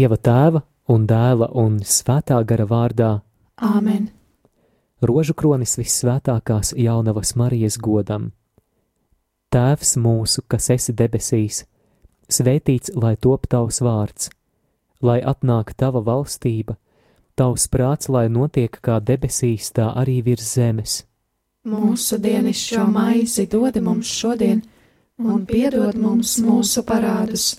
Dieva tēva un dēla un svētā gara vārdā Āmen! rožu kronis vissvētākās jaunavas Marijas godam. Tēvs mūsu, kas esi debesīs, svētīts lai top tavs vārds, lai atnāk tava valstība, tavs prāts, lai notiek kā debesīs, tā arī virs zemes. Mūsu dienascho maizi dod mums šodien, un piedod mums mūsu parādus,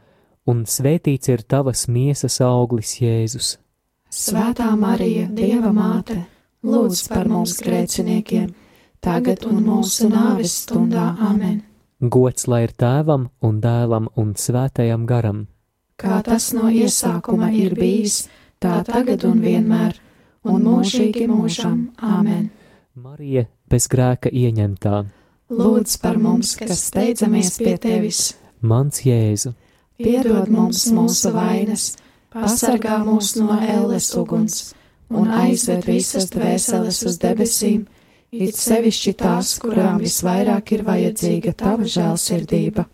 svētīts ir tavas miesas auglis, Jēzus. Svētā Marija, Dieva māte, lūdz par mums grēciniekiem, tagad un mūsu nāves stundā. Āmen! Gods lai ir tēvam un dēlam un svētajam garam. Kā tas no iesākuma ir bijis, tā tagad un vienmēr, un mūžīgi mūžam. Āmen! Marija bez grēka ieņemtā, Lūdz par mums, kas steidzamies pie tevis, mans Jēzu, piedod mums mūsu vainas, pasargā mūs no elles uguns un aizved visas dvēseles uz debesīm, it sevišķi tās, kurām visvairāk ir vajadzīga tava žēlsirdība.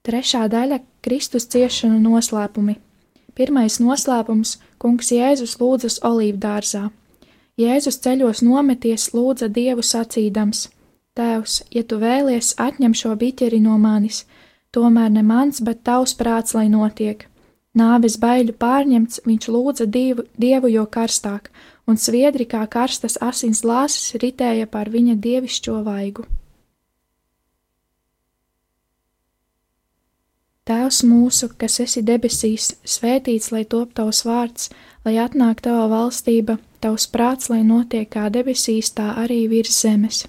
Trešā daļa - Kristus ciešanu noslēpumi. Pirmais noslēpums - Kungs Jēzus lūdzas olīvdārzā. Jēzus ceļos nometies lūdza Dievu sacīdams: Tēvs, ja tu vēlies, atņem šo biķeri no manis, tomēr ne mans, bet tavs prāts, lai notiek. Nāves baiļu pārņemts, viņš lūdza dievu, dievu jo karstāk, un sviedri kā karstas asins lāses ritēja par viņa dievišķo vaigu. Tēvs mūsu, kas esi debesīs, svētīts lai top tavs vārds, lai atnāk tava valstība, tavs prāts, lai notiek kā debesīs, tā arī virs zemes.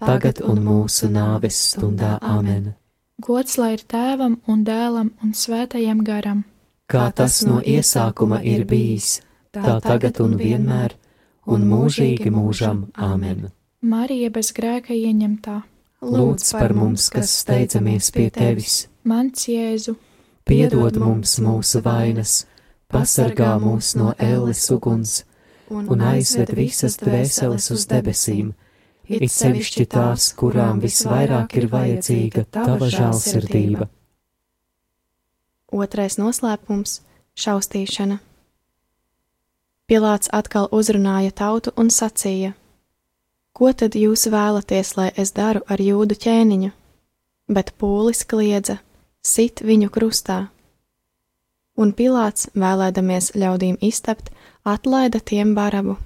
tagad un mūsu nāves stundā Āmen. Gods lai ir tēvam un dēlam un svētajam garam. Kā tas no iesākuma ir bijis, tā tagad un vienmēr un mūžīgi mūžam Āmen. Marija bez grēka ieņemtā. Lūdz par mums, kas steidzamies pie tevis. Mans Jēzu, Piedod mums mūsu vainas, pasargā mūs no ēles uguns un aizved visas dvēseles uz debesīm, it sevišķi tās, kurām visvairāk ir vajadzīga tava žēlsirdība. Otrais noslēpums - šaustīšana. Pilāts atkal uzrunāja tautu un sacīja: Ko tad jūs vēlaties, lai es daru ar jūdu ķēniņu? Bet pūlis kliedza: Sit viņu krustā! Un Pilāts, vēlēdamies ļaudīm iztapt, atlaida tiem barabu,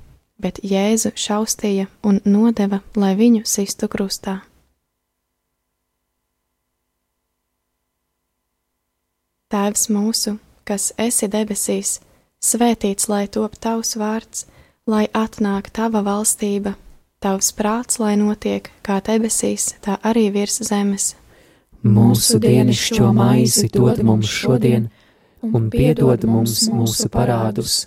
bet Jēzu šaustīja un nodeva, lai viņu sistu krustā. Tēvs mūsu, kas esi debesīs, svētīts lai top tavs vārds, lai atnāk tava valstība, tavs prāts, lai notiek kā debesīs, tā arī virs zemes. Mūsu dienascho maizi dod mums šodien, un piedod mums mūsu parādus,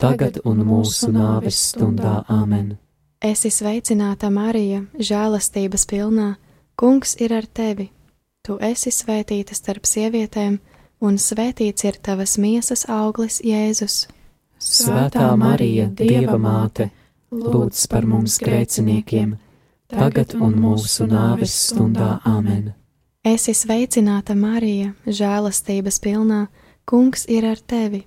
tagad un mūsu nāves stundā Āmen. Esi sveicināta, Marija, žēlastības pilnā, Kungs ir ar tevi. Tu esi svētīta starp sievietēm, un svētīts ir tavas miesas auglis, Jēzus. Svētā Marija, Dieva māte, lūdz par mums grēciniekiem, tagad un mūsu nāves stundā Āmen. Esi sveicināta, Marija, žēlastības pilnā, Kungs ir ar tevi.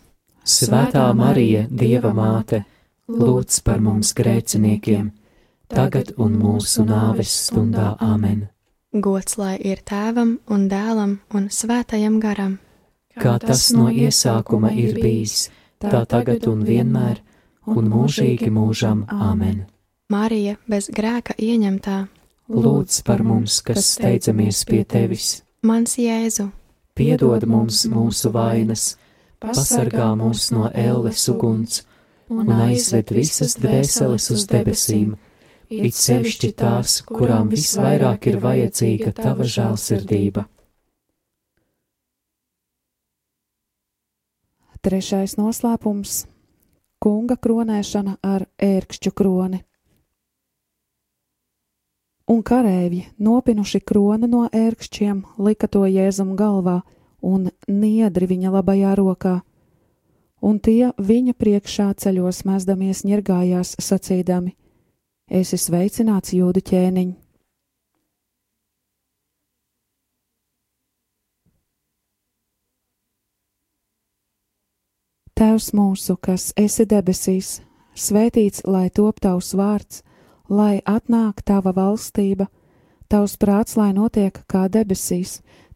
Svētā Marija, Dieva māte, lūdz par mums grēciniekiem, tagad un mūsu nāves stundā. Āmen. Gods lai ir tēvam un dēlam un svētajam garam, Kā tas no iesākuma ir bijis, tā tagad un vienmēr, un mūžīgi mūžam. Āmen. Marija bez grēka ieņemtā, Lūdz par mums, kas steidzamies pie tevis, mans Jēzu, piedod mums mūsu vainas, pasargā mūs no elles uguns un aizved visas dvēseles uz debesīm, it sevišķi tās, kurām visvairāk ir vajadzīga tava žēlsirdība. Trešais noslēpums - kunga kronēšana ar ērkšķu kroni. Un karēji, nopinuši kroni no ērkšķiem, lika to jēzum galvā un niedri viņa labajā rokā, un tie viņa priekšā ceļos mēsdamies ņirgājās sacīdami: Es esmu sveicināts jūdu ķēniņ! Tēvs mūsu, kas esi debesīs, svētīts lai top tavs vārds, lai atnāk tava valstība, tavs prāts, lai notiek kā debesīs,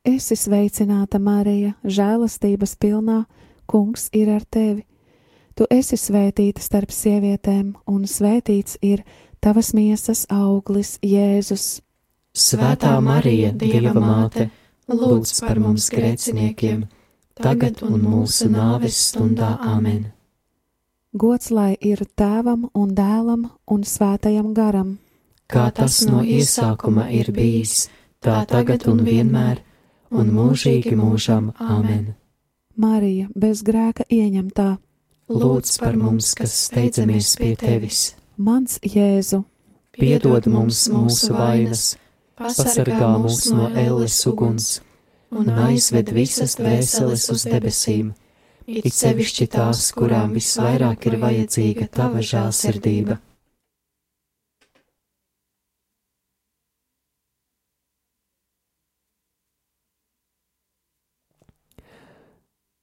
Es esmu sveicināta Marija, žēlastības pilnā, Kungs ir ar tevi. Tu esi svētīta starp sievietēm, un svētīts ir tavas miesas auglis Jēzus. Svētā Marija, Dieva māte, lūdz par mums grēciniekiem, tagad un mūsu nāves stundā Āmen. Gods lai ir tēvam un dēlam un svētajam garam, Kā tas no iesākuma ir bijis, tā tagad un vienmēr, un mūžīgi mūžam. Āmen. Marija bez grēka ieņemtā, Lūdz par mums, kas steidzamies pie tevis, mans Jēzu, piedod mums mūsu vainas, pasargā mūs no elles uguns. Un aizved visas dvēseles uz debesīm, it sevišķi tās, kurām visvairāk ir vajadzīga tava žēlsirdība.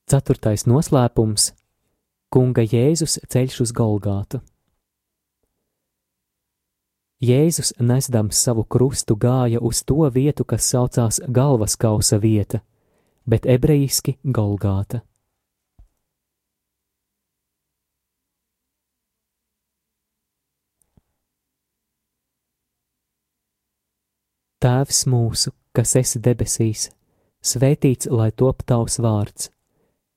Ceturtais noslēpums - Kunga Jēzus ceļš uz Golgātu. Jēzus nesdams savu krustu gāja uz to vietu, kas saucās galvas kausa vieta, bet ebrejiski Golgāta. Tēvs mūsu, kas esi debesīs, svētīts lai top tavs vārds,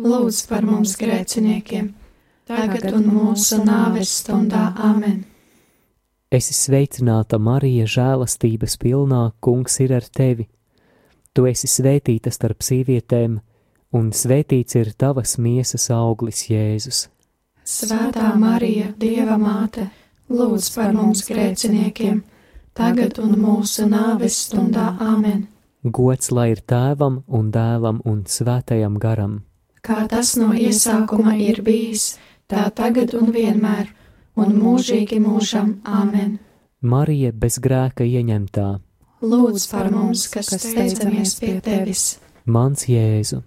lūdz par mums grēciniekiem, tagad un mūsu nāves stundā Āmen. Esi sveicināta, Marija, žēlastības pilnā, kungs ir ar tevi. Tu esi svētīta starp sievietēm, un svētīts ir tavas miesas auglis, Jēzus. Svētā Marija, Dieva māte, lūdz par mums grēciniekiem, tagad un mūsu nāves stundā Āmen. Gods lai ir tēvam un dēlam un svētajam garam. Kā tas no iesākuma ir bijis, tā tagad un vienmēr, un mūžīgi mūžam Āmen. Marija bez grēka ieņemtā. Lūdz par mums, kas steicamies pie tevis. Mans Jēzu!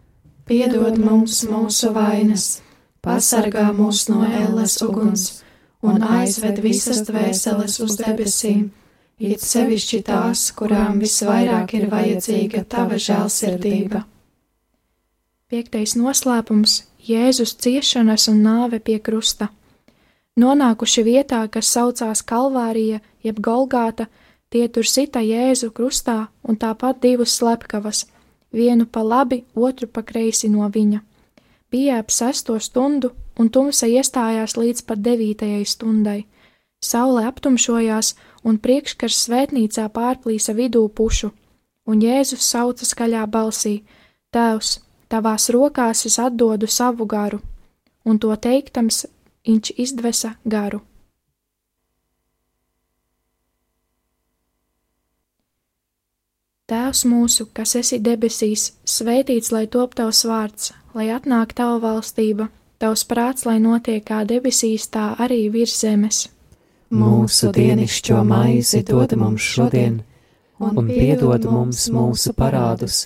piedod mums mūsu vainas, pasargā mūs no ēles uguns un aizved visas dvēseles uz debesīm, it sevišķi tās, kurām visvairāk ir vajadzīga tava žēlsirdība. Piektais noslēpums - Jēzus ciešanas un nāve pie krusta. Nonākuši vietā, kas saucās Kalvārija jeb Golgāta, tie tur sita Jēzu krustā un tāpat divus slepkavas – vienu pa labi, otru pa kreisi no viņa. Bija ap sesto stundu, un tumsa iestājās līdz pat devītajai stundai. Saule aptumšojās, un priekškars svētnīcā pārplīsa vidū pušu, un Jēzus sauca skaļā balsī: Tēvs, tavās rokās es atdodu savu garu, un to teiktams viņš izdvesa garu. Tēvs mūsu, kas esi debesīs, svētīts lai top tavs vārds, lai atnāk tava valstība, tavs prāts, lai notiek kā debesīs, tā arī virs zemes. Mūsu dienascho maizi dod mums šodien, un piedod mums mūsu parādus,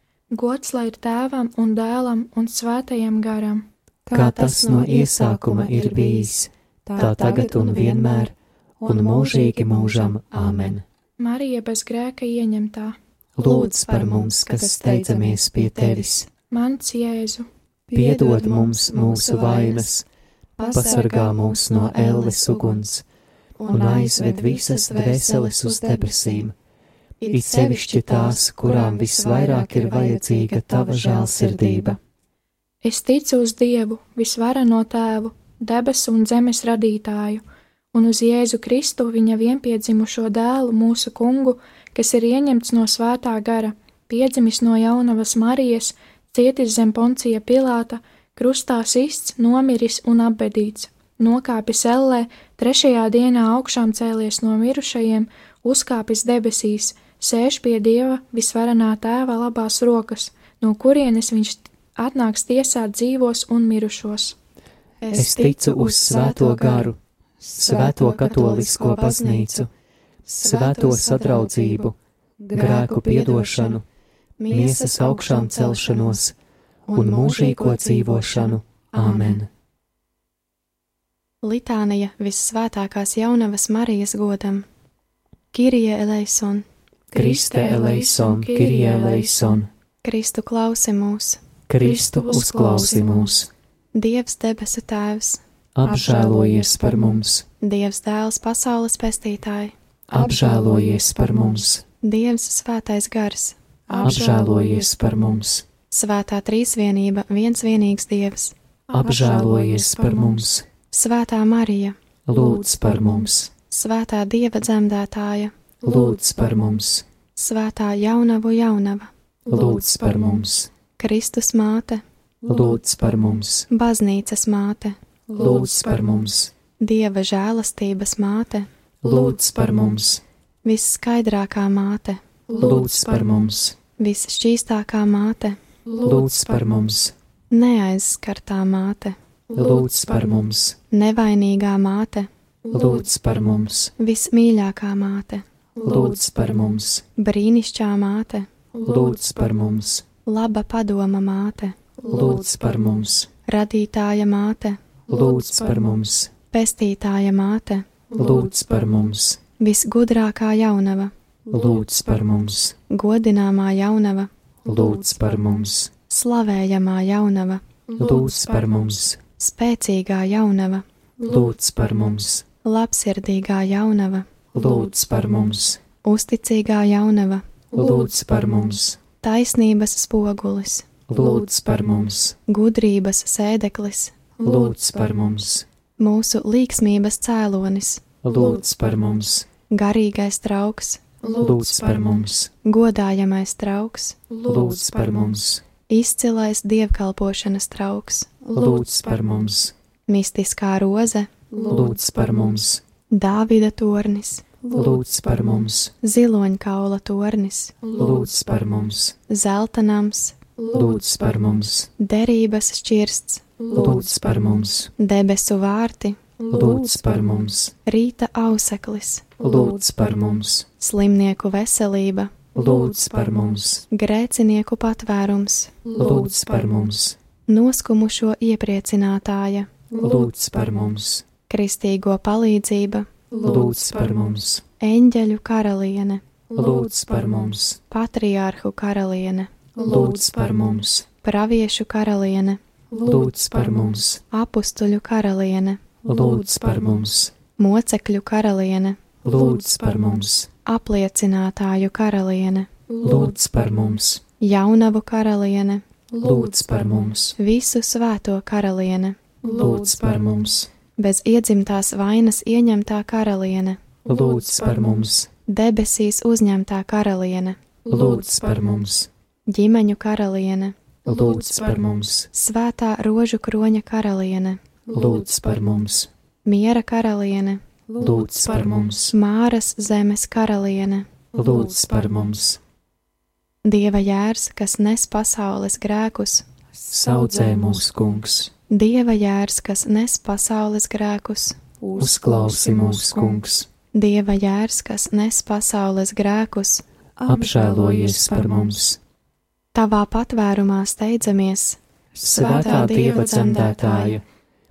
Gods lai ir tēvam un dēlam un svētajam garam, Kā tas no iesākuma ir bijis, tā tagad un vienmēr, un mūžīgi mūžam. Āmen. Marija bez grēka ieņemtā, Lūdz par mums, kas steidzamies pie tevis, mans Jēzu, piedod mums mūsu vainas, pasargā mūs no elles uguns un aizved visas dvēseles uz debesīm, it sevišķi tās, kurām visvairāk ir vajadzīga tava žēlsirdība. Es ticu uz Dievu, visvarano tēvu, debesu un zemes radītāju, un uz Jēzu Kristu, viņa vienpiedzimušo dēlu, mūsu kungu, kas ir ieņemts no svētā gara, piedzimis no jaunavas Marijas, cietis zem poncija Pilāta, krustā sists, nomiris un apbedīts, nokāpis ellē, trešajā dienā augšām cēlies no mirušajiem, uzkāpis debesīs, sēž pie Dieva visvarenā tēva labās rokas, no kurienes viņš atnāks tiesāt dzīvos un mirušos. Es ticu uz svēto garu, svēto katolisko baznīcu, svēto sadraudzību, grēku piedošanu, miesas augšām celšanos un mūžīgo dzīvošanu. Āmen! Litānija vissvētākās jaunavas Marijas godam. Kirija eleison, Kriste eleison, Kirie eleison, Kristu klausi mūs, Kristu uzklausi mūs, Dievs debesu tēvs, apžēlojies par mums, Dievs dēls pasaules pestītāji, apžēlojies par mums, Dievs svētais gars, apžēlojies par mums, svētā trīsvienība viens vienīgs Dievs, apžēlojies par mums, svētā Marija, lūdz par mums, svētā Dieva dzemdētāja, lūdz par mums, svētā jaunavu jaunava, lūdz par mums, Kristus māte, lūdz par mums, baznīcas māte, lūdz par mums, Dieva žēlastības māte, lūdz par mums, visskaidrākā māte, lūdz par mums, visšķīstākā māte, lūdz par mums, neaizskartā māte, lūdz par mums, nevainīgā māte, lūdz par mums, vismīļākā māte, lūdz par mums, brīnišķīgā māte, lūdz par mums, laba padoma māte, lūdz par mums, radītāja māte, lūdz par mums, pestītāja māte, lūdz par mums, visgudrākā jaunava, lūdz par mums, godināmā jaunava, lūdz par mums, slavējamā jaunava, lūdz par mums, spēcīgā jaunava, lūdz par mums, labsirdīgā jaunava, lūdz par mums, uzticīgā jaunava, lūdz par mums, taisnības spogulis, lūdz par mums, gudrības sēdeklis, lūdz par mums, mūsu līksmības cēlonis, lūdz par mums, garīgais trauks, lūdz par mums, godājamais trauks, lūdz par mums, izcilais dievkalpošanas trauks, lūdz par mums, mistiskā roze, lūdz par mums, Dāvida tornis, lūdz par mums, ziloņkaula tornis, lūdz par mums, zelta nams, lūdz par mums, derības šķirsts, lūdz par mums, debesu vārti, lūdz par mums, rīta auseklis, lūdz par mums, slimnieku veselība, lūdz par mums, grēcinieku patvērums, lūdz par mums, noskumušo iepriecinātāja, lūdz par mums, kristīgo palīdzība, lūdz par mums, eņģeļu karaliene, lūdz par mums, patriārhu karaliene, lūdz par mums, praviešu karaliene, lūdz par mums, apstuļu karaliene, lūdz par mums, mocekļu karaliene, lūdz par mums, apliecinātāju karaliene, lūdz par mums, jaunavu karaliene, lūdz par mums, visu svēto karaliene, lūdz par mums, bez iedzimtās vainas ieņemtā karaliene, lūdz par mums, debesīs uzņemtā karaliene, lūdz par mums, ģimeņu karaliene, lūdz par mums, svētā rožu kroņa karaliene, lūdz par mums, miera karaliene, lūdz par mums, māras zemes karaliene, lūdz par mums, dieva jērs, kas nes pasaules grēkus, saudzē mūs, kungs, dieva jērs, kas nes pasaules grēkus, uzklausi mūs, kungs, dieva jērs, kas nes pasaules grēkus, apžēlojies par mums, tavā patvērumā steidzamies, svētā Dieva dzemdētāja,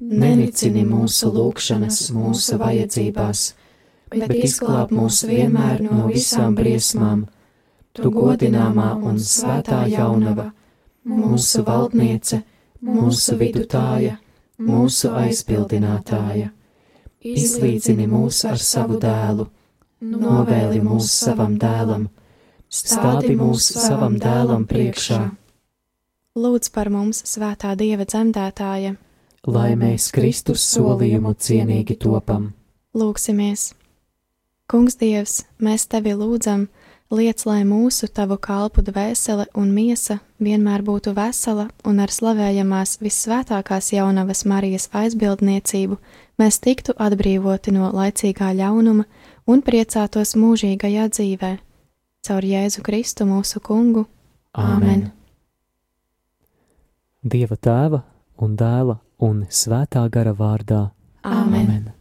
nenicini mūsu lūgšanas, mūsu vajadzībās, bet izglāb mūs vienmēr no visām briesmām, tu godināmā un svētā jaunava, mūsu valdniece, mūsu vidutāja, mūsu aizpildinātāja. Izlīdzini mūs ar savu dēlu, novēli mūs savam dēlam, stādi mūs savam dēlam priekšā, lūdz par mums, svētā dieva dzemdētāja, lai mēs Kristus solījumu cienīgi topam. lūksimies! Kungs Dievs, mēs tevi lūdzam, liec, lai mūsu tavu kalpu dvēsele un miesa vienmēr būtu vesela un ar slavējamās vissvētākās jaunavas Marijas aizbildniecību mēs tiktu atbrīvoti no laicīgā ļaunuma un priecātos mūžīgajā dzīvē. Caur Jēzu Kristu mūsu kungu. Āmen. Dieva tēva un dēla un svētā gara vārdā. Āmen. Amen.